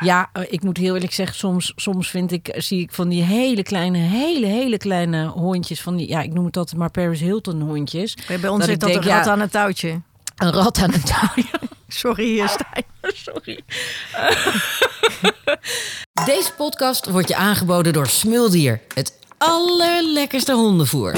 Ja, eh, ik moet heel eerlijk zeggen, soms, soms vind ik, zie ik van die hele kleine, hele, hele kleine hondjes. Van die, ja, ik noem het altijd maar Paris Hilton hondjes. Bij ons zit dat denk, een rat ja, aan het touwtje. Een rat aan een touwtje. Sorry, eh, Stijn. Sorry. Deze podcast wordt je aangeboden door Smuldier. Het allerlekkerste hondenvoer.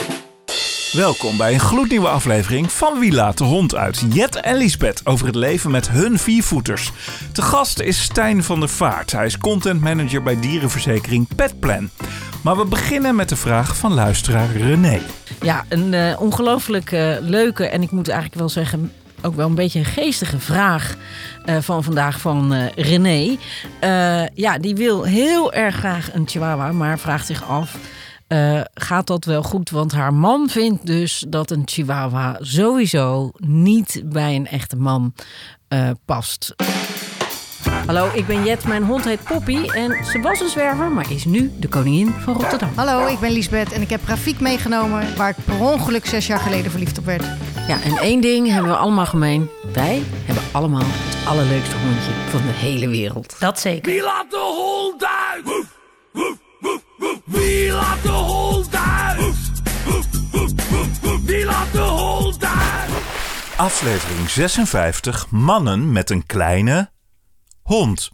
Welkom bij een gloednieuwe aflevering van Wie laat de hond uit? Jet en Lisbeth over het leven met hun viervoeters. Te gast is Stijn van der Vaart. Hij is content manager bij dierenverzekering Petplan. Maar we beginnen met de vraag van luisteraar René. Ja, een eh, ongelooflijk eh, leuke en ik moet eigenlijk wel zeggen ook wel een beetje een geestige vraag eh, van vandaag van eh, René. Ja, die wil heel erg graag een chihuahua, maar vraagt zich af... eh, gaat dat wel goed? Want haar man vindt dus dat een chihuahua sowieso niet bij een echte man eh, past. Hallo, ik ben Jet, mijn hond heet Poppy en ze was een zwerver, maar is nu de koningin van Rotterdam. Hallo, ik ben Liesbeth en ik heb Rafiek meegenomen... waar ik per ongeluk zes jaar geleden verliefd op werd. Ja, en één ding hebben we allemaal gemeen. Wij hebben allemaal het allerleukste hondje van de hele wereld. Dat zeker. Wie laat de hond Aflevering 56. Mannen met een kleine hond.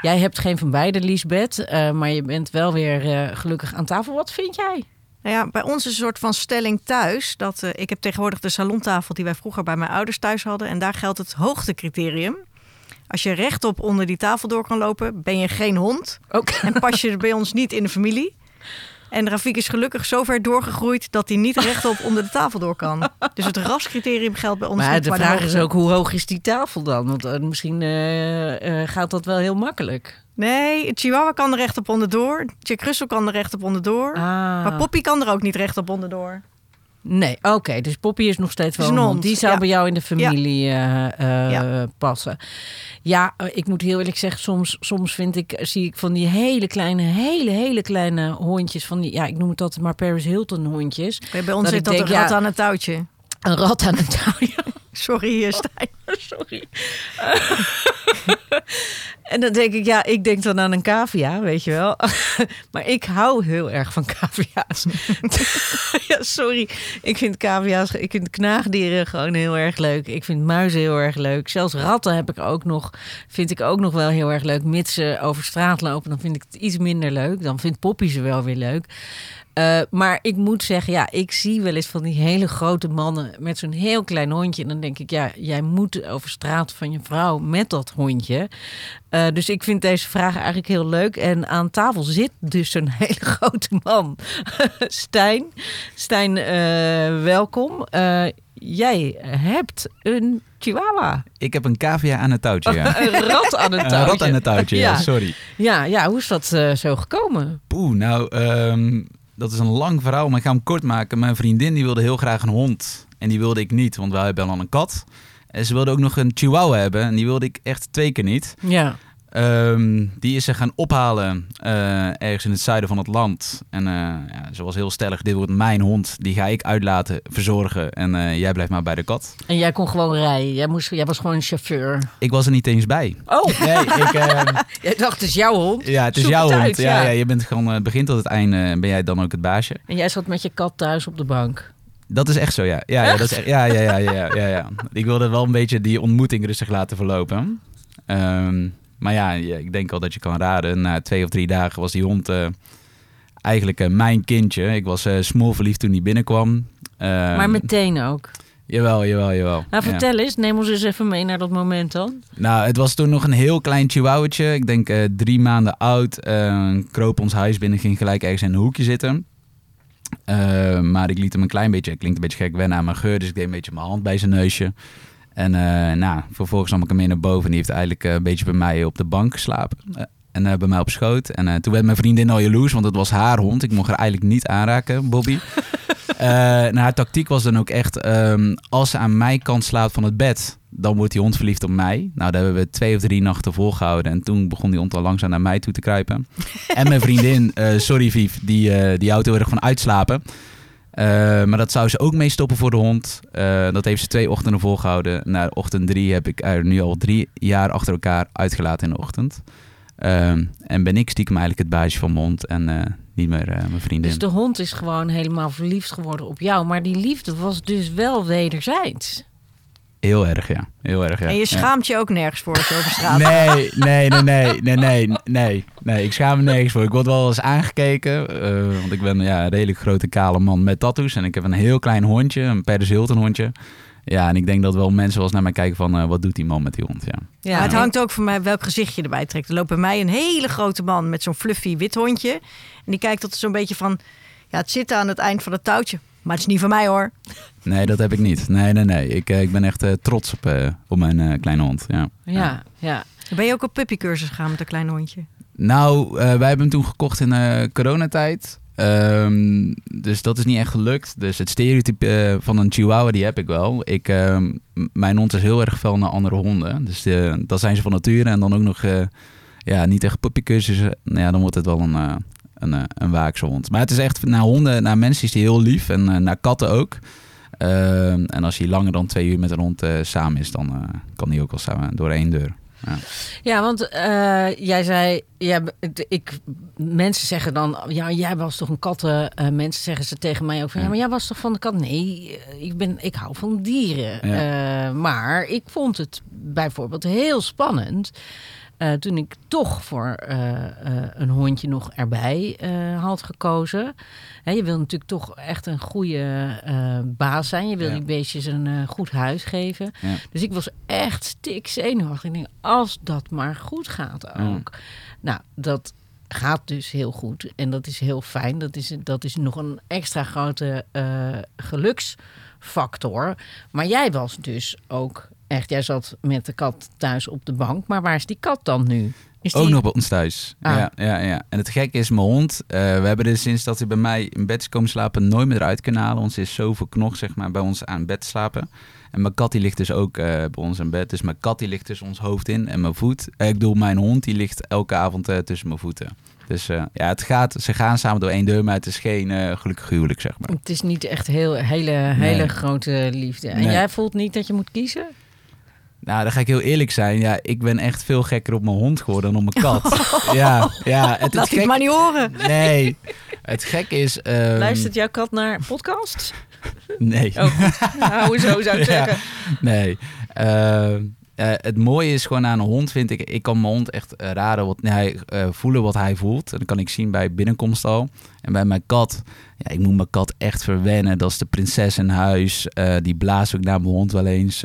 Jij hebt geen van beide, Liesbeth, eh, maar je bent wel weer eh, gelukkig aan tafel. Wat vind jij? Nou ja, bij ons is een soort van stelling thuis. Dat, eh, ik heb tegenwoordig de salontafel die wij vroeger bij mijn ouders thuis hadden. En daar geldt het hoogtecriterium. Als je rechtop onder die tafel door kan lopen, ben je geen hond. Ook. En pas je bij ons niet in de familie. En Rafik is gelukkig zo ver doorgegroeid dat hij niet rechtop onder de tafel door kan. Dus het rascriterium geldt bij ons Maar niet. de vraag is ook, hoe hoog is die tafel dan? Want eh, misschien eh, eh, gaat dat wel heel makkelijk. Nee, Chihuahua kan er rechtop onderdoor. Jack Russell kan er rechtop onderdoor. Ah. Maar Poppy kan er ook niet rechtop onderdoor. Nee, oké. dus Poppy is nog steeds wel hond, Die zou ja. bij jou in de familie eh, eh, Ja. passen. Ja, eh, ik moet heel eerlijk zeggen, soms, soms vind ik, zie ik van die hele kleine, hele, hele kleine hondjes. Van die, ja, ik noem het altijd maar Paris Hilton hondjes. Bij ons Dat zit dat denk, een rat aan het touwtje. Een rat aan een touwtje. Sorry, eh, Stijn. Sorry. en dan denk ik, ja, ik denk dan aan een cavia, weet je wel. maar ik hou heel erg van cavia's. ja, sorry. Ik vind cavia's, ik vind knaagdieren gewoon heel erg leuk. Ik vind muizen heel erg leuk. Zelfs ratten heb ik ook nog, vind ik ook nog wel heel erg leuk. Mits ze over straat lopen, dan vind ik het iets minder leuk. Dan vindt Poppy ze wel weer leuk. Uh, maar ik moet zeggen, ja, ik zie wel eens van die hele grote mannen met zo'n heel klein hondje. En dan denk ik, ja, jij moet over straat van je vrouw met dat hondje. Uh, dus ik vind deze vraag eigenlijk heel leuk. En aan tafel zit dus een hele grote man. Stijn, Stijn, uh, welkom. jij hebt een chihuahua. Ik heb een cavia aan het touwtje, ja. een rat aan het touwtje. Een rat aan het touwtje, ja, sorry. Ja, ja, hoe is dat zo gekomen? Poeh, nou... Um dat is een lang verhaal, maar ik ga hem kort maken. Mijn vriendin die wilde heel graag een hond. En die wilde ik niet, want wij hebben al een kat. En ze wilde ook nog een chihuahua hebben. En die wilde ik echt twee keer niet. Ja. Um, die is ze gaan ophalen uh, ergens in het zuiden van het land. En uh, ja, ze was heel stellig, dit wordt mijn hond. Die ga ik uitlaten, verzorgen. En uh, jij blijft maar bij de kat. En jij kon gewoon rijden? Jij, moest, jij was gewoon een chauffeur? Ik was er niet eens bij. Oh! Nee, ik... jij dacht, het is jouw hond? Ja, het is Zoek jouw het hond. uit, ja, ja. ja, je bent gewoon het begin tot het einde ben jij dan ook het baasje. En jij zat met je kat thuis op de bank? Dat is echt zo, ja. Ja, ja, dat is echt, ja, ja, ja, ja, ja, ja. Ik wilde wel een beetje die ontmoeting rustig laten verlopen. Um, maar ja, ik denk al dat je kan raden. Na twee of drie dagen was die hond uh, eigenlijk uh, mijn kindje. Ik was uh, smoel verliefd toen hij binnenkwam. maar meteen ook? Jawel, jawel, jawel. Nou, vertel ja. eens. Neem ons eens even mee naar dat moment dan. Nou, het was toen nog een heel klein chihuahuatje. Ik denk drie maanden oud. kroop ons huis binnen, ging gelijk ergens in een hoekje zitten. Maar ik liet hem een klein beetje, het klinkt een beetje gek, wennen aan mijn geur. Dus ik deed een beetje mijn hand bij zijn neusje. En uh, nou, vervolgens nam ik hem mee naar boven. En die heeft eigenlijk uh, een beetje bij mij op de bank geslapen. en bij mij op schoot. En toen werd mijn vriendin al jaloers, want het was haar hond. Ik mocht haar eigenlijk niet aanraken, Bobby. nou, haar tactiek was dan ook echt, um, als ze aan mijn kant slaapt van het bed... dan wordt die hond verliefd op mij. Nou, daar hebben we twee of drie nachten volgehouden. En toen begon die hond al langzaam naar mij toe te kruipen. en mijn vriendin, sorry Vief, die, die houdt heel erg van uitslapen. Uh, maar dat zou ze ook mee stoppen voor de hond. Uh, dat heeft ze twee ochtenden volgehouden. Na ochtend drie heb ik er nu al drie jaar achter elkaar uitgelaten in de ochtend. Ehm, en ben ik stiekem eigenlijk het baasje van mijn hond en eh, niet meer eh, mijn vriendin. Dus de hond is gewoon helemaal verliefd geworden op jou. Maar die liefde was dus wel wederzijds. Heel erg, ja. Heel erg, ja. En je Ja. schaamt je ook nergens voor als je over straat Nee, nee, nee, nee, nee, nee, nee, nee. Ik schaam me nergens voor. Ik word wel eens aangekeken, eh, want ik ben ja, een redelijk grote kale man met tattoos. En ik heb een heel klein hondje, een Paris Hilton hondje. Ja, en ik denk dat wel mensen wel eens naar mij kijken van, eh, wat doet die man met die hond? Ja. Ja, Maar het hangt ook voor mij welk gezicht je erbij trekt. Er loopt bij mij een hele grote man met zo'n fluffy wit hondje. En die kijkt tot zo'n beetje van... Ja, het zit aan het eind van het touwtje. Maar het is niet van mij hoor. Nee, dat heb ik niet. Nee, nee, nee. Ik, eh, ik ben echt eh, trots op, eh, op mijn eh, kleine hond. Ja. Ja, ja. Ben je ook op puppycursus gegaan met een klein hondje? Nou, eh, wij hebben hem toen gekocht in eh, coronatijd. Ehm, dus dat is niet echt gelukt. Dus het stereotype van een chihuahua, die heb ik wel. Ik, ehm, mijn hond is heel erg fel naar andere honden. Dus eh, dat zijn ze van nature. En dan ook nog eh, ja, niet echt puppycursussen. Nou ja, dan wordt het wel een, eh, een, eh, een waakse hond. Maar het is echt, naar honden, naar mensen is hij heel lief. En eh, naar katten ook. Ehm, en als hij langer dan twee uur met een hond eh, samen is, dan kan hij ook wel samen door één deur. Ja, want eh, jij zei, ja, ik, mensen zeggen dan, ja, jij was toch een katten. mensen zeggen ze tegen mij ook van, ja, Ja. maar jij was toch van de kat? Nee, ik, ben, ik hou van dieren. Maar ik vond het bijvoorbeeld heel spannend. Eh, toen ik toch voor eh, eh, een hondje nog erbij had gekozen. Hè, je wil natuurlijk toch echt een goede baas zijn. Je wil Ja. die beestjes een goed huis geven. Ja. Dus ik was echt stik zenuwachtig. Ik denk, als dat maar goed gaat ook. Nou, dat gaat dus heel goed. En dat is heel fijn. Dat is, dat is nog een extra grote geluksfactor. Maar jij was dus ook echt... Jij zat met de kat thuis op de bank. Maar waar is die kat dan nu? Is die... Ook nog bij ons thuis. Ah. Ja, ja, ja. En het gekke is, mijn hond, eh, we hebben er sinds dat hij bij mij in bed is komen slapen nooit meer eruit kunnen halen. Ze is zo verknocht, zeg maar, bij ons aan bed slapen. En mijn kat die ligt dus ook eh, bij ons in bed. Dus mijn kat die ligt tussen ons hoofd in en mijn voet. Eh, ik bedoel, mijn hond die ligt elke avond tussen mijn voeten. Dus ja, het gaat, ze gaan samen door één deur, maar het is geen gelukkig huwelijk, zeg maar. Het is niet echt heel, hele, hele Nee. grote liefde. En Nee. jij voelt niet dat je moet kiezen? Nou, dan ga ik heel eerlijk zijn. Ja, ik ben echt veel gekker op mijn hond geworden dan op mijn kat. Ja, ja. Het, het Laat ik gek- het maar niet horen. Nee, het gekke is... ehm, Luistert jouw kat naar podcasts? Nee. Oh, nou, hoezo zou ik Ja. zeggen? Nee. Eh, eh, het mooie is gewoon aan een hond, vind ik. Ik kan mijn hond echt eh, raden, wat, nee, hij, eh, voelen wat hij voelt. En dat kan ik zien bij binnenkomst al. En bij mijn kat, ja, ik moet mijn kat echt verwennen. Dat is de prinses in huis. Eh, die blaast ook naar mijn hond wel eens.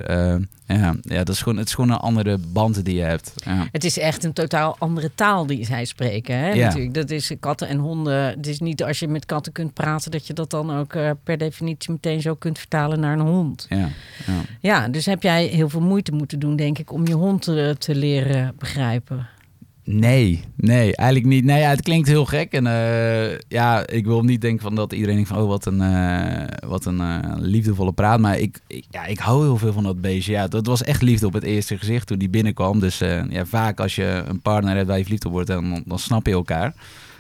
Ja, ja dat is gewoon, het is gewoon een andere band die je hebt. Ja. Het is echt een totaal andere taal die zij spreken. Hè? Ja. Natuurlijk, dat is katten en honden. Het is niet als je met katten kunt praten, dat je dat dan ook eh, per definitie meteen zo kunt vertalen naar een hond. Ja, ja. Ja, dus heb jij heel veel moeite moeten doen, denk ik, om je hond te, te leren begrijpen. Nee, nee, eigenlijk niet. Nee, ja, het klinkt heel gek. En eh, ja, ik wil niet denken van dat iedereen denkt van... oh, wat een, eh, wat een eh, liefdevolle praat. Maar ik, ja, ik hou heel veel van dat beestje. Ja, dat was echt liefde op het eerste gezicht toen die binnenkwam. Dus ja, vaak als je een partner hebt waar je verliefd op wordt... dan, dan snap je elkaar.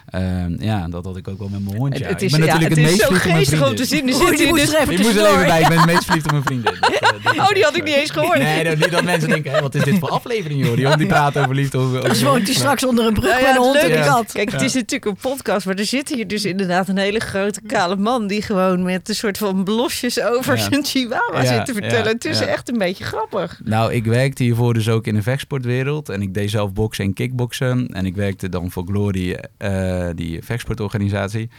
Ehm, ja, dat had ik ook wel met mijn hondje. het, het ik is, ben ja, natuurlijk het het, is meest zo verliefd op mijn geestig om te vriendin. zien. Er moest dus- er even Ik moest er tussendoor. even bij, ik ben het meest verliefd op mijn vriendin. Dus, eh, dat is- Oh, die had ik niet eens gehoord. Nee, nou, niet dat mensen denken, hé, wat is dit voor aflevering, joh? Die hond die praat over liefde. Over, over Dus woont hij straks onder een brug ja, met een het hond en is- kat. Kijk, het is natuurlijk een podcast, maar er zit hier dus inderdaad een hele grote kale man die gewoon met een soort van blosjes over Ja. zijn chihuahua Ja, zit te vertellen. ja, het is ja. echt een beetje grappig. Nou, ik werkte hiervoor dus ook in de vechtsportwereld. En ik deed zelf boksen en kickboksen. En ik werkte dan voor Glory, eh, die vechtsportorganisatie.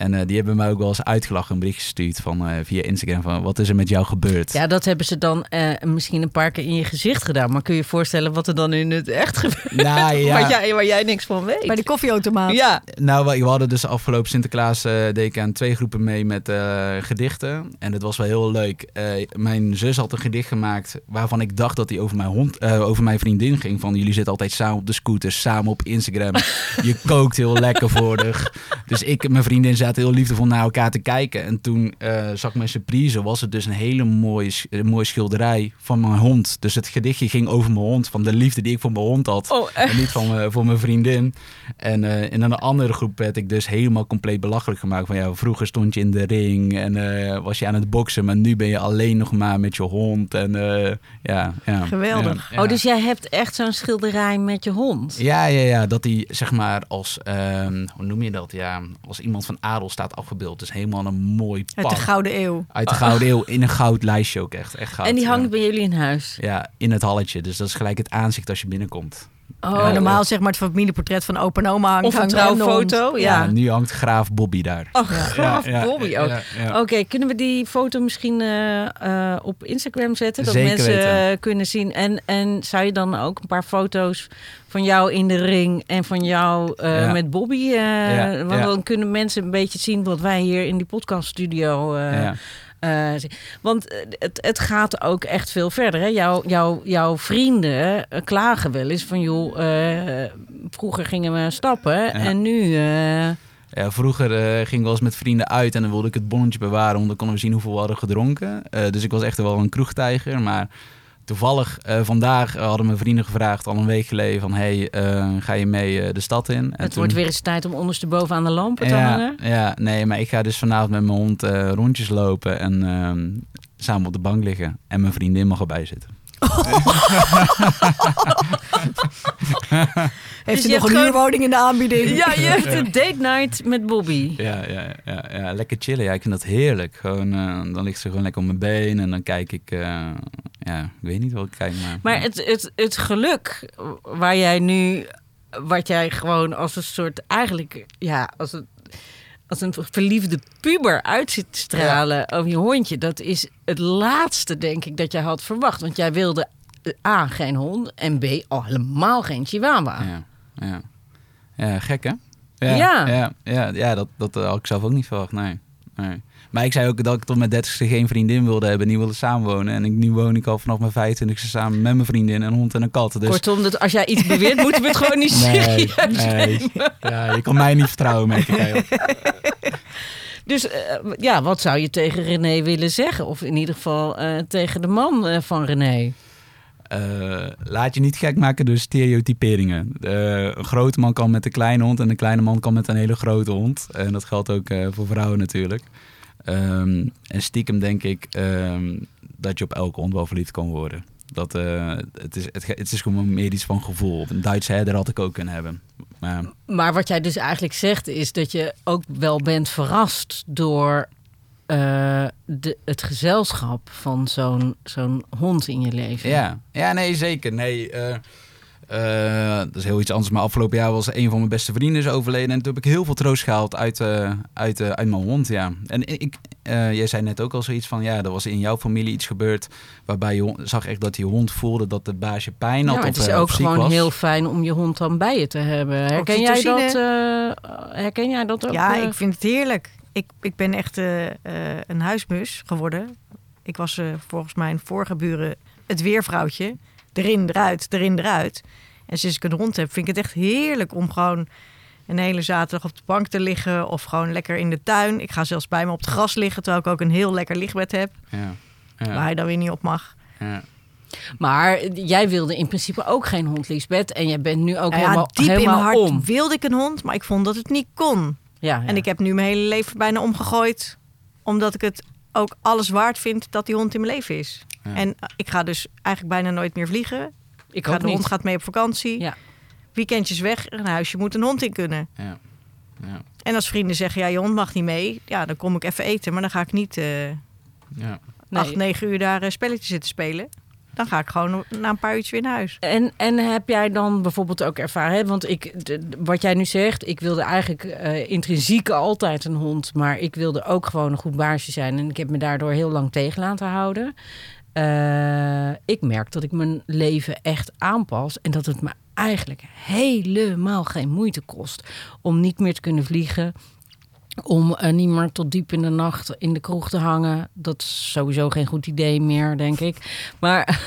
En eh, die hebben mij ook wel eens uitgelachen, een bericht gestuurd van, eh, via Instagram van... wat is er met jou gebeurd? Ja, dat hebben ze dan eh, misschien een paar keer in je gezicht gedaan. Maar kun je je voorstellen wat er dan in het echt gebeurt? Nou, ja. Waar, jij, waar jij niks van weet. Bij de koffieautomaat. Ja, Nou, we we hadden dus afgelopen Sinterklaas eh deed ik aan twee groepen mee met eh, gedichten. En dat was wel heel leuk. Eh, mijn zus had een gedicht gemaakt waarvan ik dacht dat hij over mijn hond, eh, over mijn vriendin ging. Van jullie zitten altijd samen op de scooter, samen op Instagram. Je kookt heel lekker voor Dus ik, mijn vriendin zei inderdaad heel liefdevol naar elkaar te kijken. En toen eh, zag ik mijn surprise, was het dus een hele mooie, een mooie schilderij van mijn hond. Dus het gedichtje ging over mijn hond, van de liefde die ik voor mijn hond had. Oh, En niet van mijn, voor mijn vriendin. En eh, in een andere groep werd ik dus helemaal compleet belachelijk gemaakt. Van ja, vroeger stond je in de ring en eh, was je aan het boksen, maar nu ben je alleen nog maar met je hond. En eh, ja, ja. Geweldig. Ja, ja. Oh, dus jij hebt echt zo'n schilderij met je hond? Ja, ja, ja, dat hij zeg maar als, ehm, hoe noem je dat? Ja, als iemand van adel staat afgebeeld. Dus helemaal een mooi Uit pak. de Gouden Eeuw. Uit de Gouden Eeuw, in een goud lijstje ook echt. echt goud, en die hangt ja. bij jullie in huis? Ja, in het halletje. Dus dat is gelijk het aanzicht als je binnenkomt. Oh, Ja, Normaal zeg maar het familieportret van opa en oma hangt. Of een trouwfoto, Ja. ja. nu hangt graaf Bobby daar. Oh, graaf Ja, ja, Bobby ook. ja, ja. Oké, kunnen we die foto misschien eh, eh, op Instagram zetten? Dat Zeker mensen weten. eh, kunnen zien. En, en zou je dan ook een paar foto's van jou in de ring en van jou eh, Ja. met Bobby? eh, Ja, want ja. dan kunnen mensen een beetje zien wat wij hier in die podcaststudio eh Eh. Want eh, het, het gaat ook echt veel verder. Hè? Jouw, jouw, jouw vrienden eh, klagen wel eens van... joh, vroeger gingen we stappen en nu... Ja, vroeger eh, ging ik wel eens met vrienden uit en dan wilde ik het bonnetje bewaren, want dan konden we zien hoeveel we hadden gedronken. Dus ik was echt wel een kroegtijger. Maar toevallig eh, vandaag hadden mijn vrienden gevraagd, al een week geleden, van hey, eh, ga je mee eh, de stad in? En het toen- wordt weer eens tijd om ondersteboven aan de lampen te ja, hangen. ja, nee, maar ik ga dus vanavond met mijn hond eh, rondjes lopen en ehm, samen op de bank liggen. En mijn vriendin mag erbij zitten. Heeft je u nog een huurwoning in de aanbieding? Ja, je hebt een date night met Bobby. Ja, ja, ja, ja, lekker chillen. Ja, ik vind dat heerlijk. Gewoon, eh, dan ligt ze gewoon lekker op mijn been en dan kijk ik... eh, ja, ik weet niet wat ik kijk, maar... Maar het, het, het geluk waar jij nu, wat jij gewoon als een soort, eigenlijk, ja, als een, als een verliefde puber uit zit te stralen over je hondje, dat is het laatste, denk ik, dat jij had verwacht. Want jij wilde eh, A, geen hond en B, al helemaal geen chihuahua. Ja, ja. ja gek hè? Ja. Ja, ja, ja, ja, dat, dat had ik zelf ook niet verwacht, nee. nee. Maar ik zei ook dat ik tot mijn dertigste geen vriendin wilde hebben, niet wilde samenwonen. En ik, nu woon ik al vanaf mijn 25ste samen met mijn vriendin, een hond en een kat. Dus... Kortom, dat als jij iets beweert, moeten we het gewoon niet Nee, serieus nee. Ja, je kan mij niet vertrouwen, merk ik. Dus eh, ja, wat zou je tegen René willen zeggen? Of in ieder geval eh, tegen de man eh, van René? Laat je niet gek maken door stereotyperingen. Een grote man kan met een kleine hond en een kleine man kan met een hele grote hond. En dat geldt ook voor vrouwen natuurlijk. Ehm, en stiekem denk ik ehm, dat je op elke hond wel verliefd kan worden. Dat, eh, het, is, het, is gewoon meer iets van gevoel. Een Duitse herder had ik ook kunnen hebben. Maar Maar wat jij dus eigenlijk zegt, is dat je ook wel bent verrast door eh, de, het gezelschap van zo'n zo'n hond in je leven. Ja, ja nee, zeker. Nee, eh, eh, dat is heel iets anders. Maar afgelopen jaar was een van mijn beste vrienden is overleden. En toen heb ik heel veel troost gehaald uit, eh, uit, eh, uit mijn hond, ja. En ik, eh, jij zei net ook al zoiets van... Ja, er was in jouw familie iets gebeurd... waarbij je zag echt dat die hond voelde dat het baasje pijn had. Ja, of, het is ook gewoon was. heel fijn om je hond dan bij je te hebben. Herken jij dat? Eh, herken jij dat ook? Ja, ik vind het heerlijk. Ik, ik ben echt een huismus geworden. Ik was volgens mijn vorige buren het weervrouwtje. Erin, eruit, erin, eruit. En sinds ik een hond heb, vind ik het echt heerlijk om gewoon een hele zaterdag op de bank te liggen. Of gewoon lekker in de tuin. Ik ga zelfs bij me op het gras liggen, terwijl ik ook een heel lekker lichtbed heb. Ja, ja, Waar je dan weer niet op mag. ja. Maar jij wilde in principe ook geen hond, Liesbeth. En jij bent nu ook Nou ja, helemaal, diep in helemaal mijn hart om. wilde ik een hond, maar ik vond dat het niet kon. Ja, ja. En ik heb nu mijn hele leven bijna omgegooid. Omdat ik het ook alles waard vind dat die hond in mijn leven is. Ja. En ik ga dus eigenlijk bijna nooit meer vliegen. ik ga, de niet. hond gaat mee op vakantie. Ja. Weekendjes weg. Een huisje moet een hond in kunnen. ja, ja, En als vrienden zeggen, ja, je hond mag niet mee. Ja, dan kom ik even eten. Maar dan ga ik niet eh ja. Nee. acht, negen uur daar eh, spelletjes zitten spelen. Dan ga ik gewoon na een paar uurtjes weer naar huis. En, en heb jij dan bijvoorbeeld ook ervaren, hè? want ik, de- wat jij nu zegt, ik wilde eigenlijk eh, intrinsiek altijd een hond, maar ik wilde ook gewoon een goed baasje zijn en ik heb me daardoor heel lang tegen laten houden. Eh, ik merk dat ik mijn leven echt aanpas en dat het me eigenlijk helemaal geen moeite kost om niet meer te kunnen vliegen. Om eh, niet meer tot diep in de nacht in de kroeg te hangen. Dat is sowieso geen goed idee meer, denk ik. Maar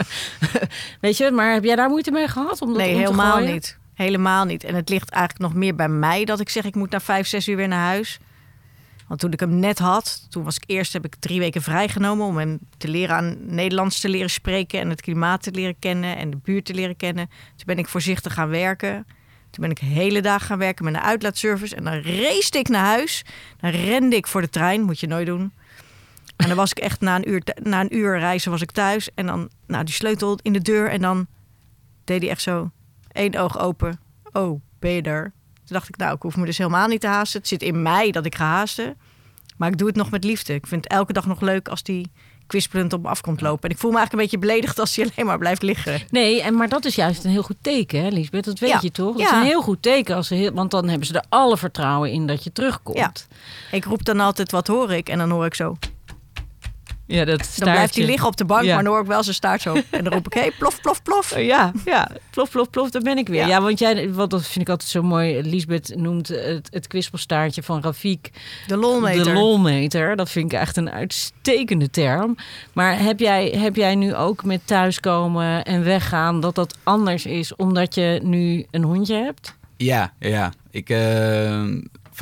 Weet je, maar heb jij daar moeite mee gehad? Om dat nee, om helemaal niet. helemaal niet. En het ligt eigenlijk nog meer bij mij dat ik zeg ik moet na vijf, zes uur weer naar huis. Want toen ik hem net had, toen was ik eerst heb ik drie weken vrijgenomen om hem te leren aan Nederlands te leren spreken en het klimaat te leren kennen en de buurt te leren kennen. Toen ben ik voorzichtig gaan werken. Toen ben ik hele dag gaan werken met een uitlaatservice en dan race ik naar huis. Dan rende ik voor de trein, moet je nooit doen. En dan was ik echt na een uur, na een uur reizen was ik thuis en dan nou die sleutel in de deur en dan deed hij echt zo één oog open. Oh, ben je er? Toen dacht ik, nou, ik hoef me dus helemaal niet te haasten. Het zit in mij dat ik ga haasten. Maar ik doe het nog met liefde. Ik vind het elke dag nog leuk als die kwispelend op me af komt lopen. En ik voel me eigenlijk een beetje beledigd als hij alleen maar blijft liggen. Nee, en, maar dat is juist een heel goed teken, hè, Lisbeth? Dat weet Ja. je toch? Dat Ja. is een heel goed teken. Als ze heel, want dan hebben ze er alle vertrouwen in dat je terugkomt. Ja. Ik roep dan altijd, wat hoor ik? En dan hoor ik zo. Ja, dat Dan blijft hij liggen op de bank, Ja. maar dan hoor ik wel zijn staart zo. En dan roep ik, hé, hey, plof, plof, plof. Oh, Ja, ja, plof, plof, plof, daar ben ik weer. Ja, Ja. want jij, wat dat vind ik altijd zo mooi. Lisbeth noemt het, het kwispelstaartje van Rafik De lolmeter. de lolmeter. Dat vind ik echt een uitstekende term. Maar heb jij, heb jij nu ook met thuiskomen en weggaan dat dat anders is omdat je nu een hondje hebt? Ja, ja. Ik, eh,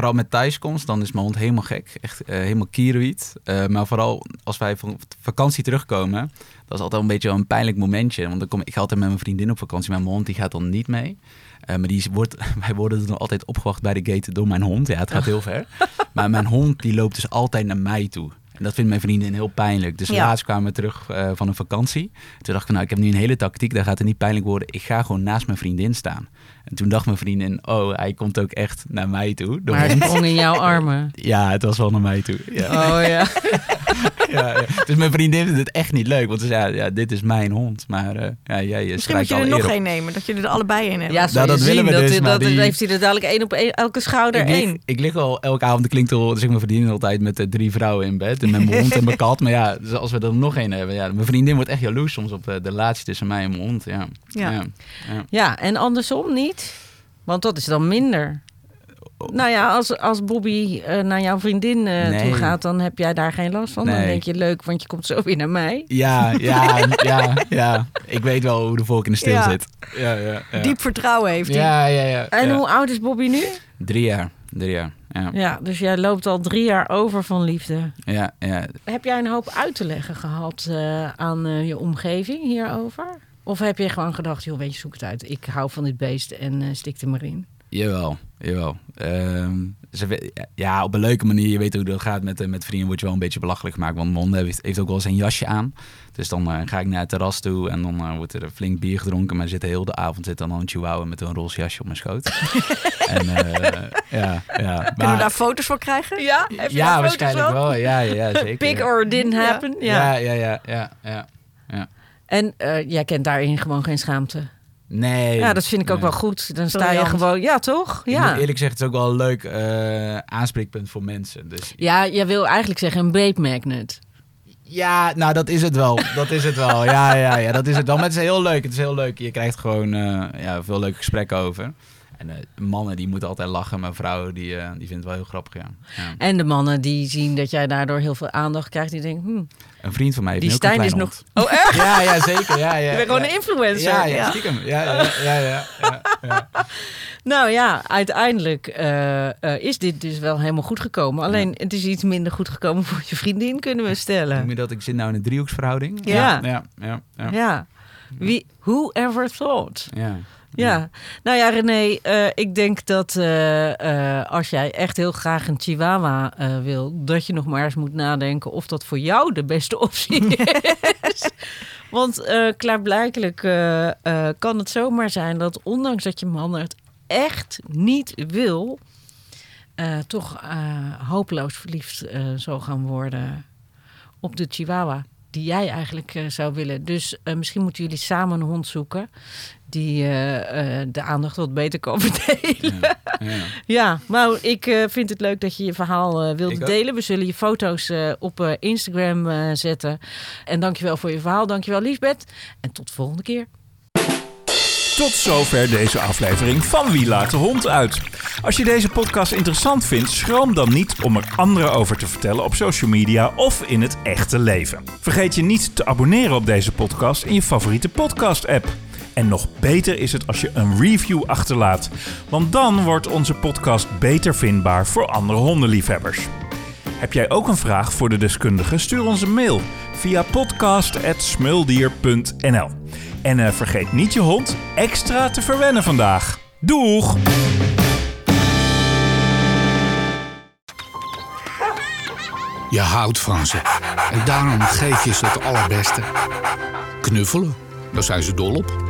vooral met thuiskomst, dan is mijn hond helemaal gek. Echt eh, helemaal kierenwiet. Eh, maar vooral als wij van vakantie terugkomen, dat is altijd een beetje een pijnlijk momentje. Want dan kom, ik ga altijd met mijn vriendin op vakantie, maar mijn hond die gaat dan niet mee. Eh, maar die wordt, wij worden dan altijd opgewacht bij de gate door mijn hond. Ja, het gaat heel ver. Maar mijn hond die loopt dus altijd naar mij toe. En dat vindt mijn vriendin heel pijnlijk. Dus Ja. laatst kwamen we terug eh, van een vakantie. Toen dacht ik, nou, ik heb nu een hele tactiek. Dat gaat het niet pijnlijk worden. Ik ga gewoon naast mijn vriendin staan. En toen dacht mijn vriendin, oh, hij komt ook echt naar mij toe. De Maar hij in jouw armen. Ja, het was wel naar mij toe. Ja. Oh ja. ja, ja. Dus mijn vriendin vindt het echt niet leuk. Want ze zei, ja, ja, dit is mijn hond. Maar eh, ja, jij eh, Misschien moet je er nog één nemen, dat je er allebei in hebt. Ja, Nou, dat willen we dat, dus, maar dat, die- heeft hij er dadelijk één op één, elke schouder Ik één. lig, ik lig al elke avond, klinkt al, zeg mijn vriendin altijd met eh, drie vrouwen in bed. En met mijn hond en mijn kat. Maar ja, dus als we er nog één hebben. Ja, mijn vriendin wordt echt jaloers soms op de, de relatie tussen mij en mijn hond. Ja. Ja. Ja. Ja, en andersom niet. Want dat is dan minder. Nou ja, als, als Bobby eh, naar jouw vriendin eh, Nee. toe gaat, dan heb jij daar geen last van. Dan denk je leuk, want je komt zo weer naar mij. Ja, ja, ja, ja. Ik weet wel hoe de volk in de stil Ja. zit. Ja, ja, ja. Diep vertrouwen heeft hij. Ja, ja, ja. En hoe oud is Bobby nu? Drie jaar. Drie jaar. Ja, Ja, dus jij loopt al drie jaar over van liefde. ja, ja. Heb jij een hoop uit te leggen gehad eh, aan je omgeving hierover? Of heb je gewoon gedacht, joh, weet je, zoek het uit. Ik hou van dit beest en stik er maar in. Jawel, jawel. Ehm, ze, ja, op een leuke manier. Je weet hoe dat gaat met, eh, met vrienden. Word je wel een beetje belachelijk gemaakt. Want mijn hond heeft, heeft ook wel zijn jasje aan. Dus dan eh, ga ik naar het terras toe. En dan eh, wordt er flink bier gedronken. Maar zit de hele avond zit dan al een chihuahua met een roze jasje op mijn schoot. en eh, ja, ja. Kunnen Maar- we daar foto's voor krijgen? Ja, heb ja, waarschijnlijk wel. Ja, ja, ja zeker. Big or didn't Ja. happen. Ja. Ja, ja, ja, ja. ja. En eh, jij kent daarin gewoon geen schaamte. Nee. Ja, dat vind ik ook nee. wel goed. Dan sta je gewoon, ja toch? Ja. eerlijk zeggen, het is ook wel een leuk eh, aanspreekpunt voor mensen. Dus Ja, jij wil eigenlijk zeggen een babe magnet. Ja, nou dat is het wel. Dat is het wel. Ja, ja, ja, dat is het wel. Maar het is heel leuk. Het is heel leuk. Je krijgt gewoon eh, ja, veel leuke gesprekken over. En eh, mannen die moeten altijd lachen, maar vrouwen die, eh, die vinden het wel heel grappig. Ja. Ja. En de mannen die zien dat jij daardoor heel veel aandacht krijgt, die denken, hm, Een vriend van mij heeft die Stijn is nog... Oh echt? Ja, ja, zeker. Ja, ja, Je bent gewoon een influencer. Ja, ja, stiekem. Ja, ja, ja, ja, ja, ja. Nou ja, uiteindelijk eh, is dit dus wel helemaal goed gekomen. Alleen het is iets minder goed gekomen voor je vriendin, kunnen we Noem stellen. je dat? Ik zit nou in een driehoeksverhouding. Ja. Ja, ja, ja. Ja. Wie, who ever thought? ja. Ja, nou ja, René, eh, ik denk dat eh, eh, als jij echt heel graag een chihuahua wil, dat je nog maar eens moet nadenken of dat voor jou de beste optie is. Want klaarblijkelijk kan het zomaar zijn dat ondanks dat je man het echt niet wil, toch hopeloos verliefd zal gaan worden op de chihuahua. Die jij eigenlijk zou willen. Dus misschien moeten jullie samen een hond zoeken. Die eh, eh, de aandacht wat beter kan verdelen. Ja, ja. Ja, maar ik eh, vind het leuk dat je je verhaal eh, ook. delen. We zullen je foto's eh, op eh, Instagram eh, zetten. En dankjewel voor je verhaal. Dankjewel Liesbeth. En tot de volgende keer. Tot zover deze aflevering van Wie laat de hond uit. Als je deze podcast interessant vindt, schroom dan niet om er anderen over te vertellen op social media of in het echte leven. Vergeet je niet te abonneren op deze podcast in je favoriete podcast-app. En nog beter is het als je een review achterlaat, want dan wordt onze podcast beter vindbaar voor andere hondenliefhebbers. Heb jij ook een vraag voor de deskundige? Stuur ons een mail via podcast.smuldier.nl. En eh, vergeet niet je hond extra te verwennen vandaag. Doeg! Je houdt van ze. En daarom geef je ze het allerbeste. Knuffelen, daar zijn ze dol op.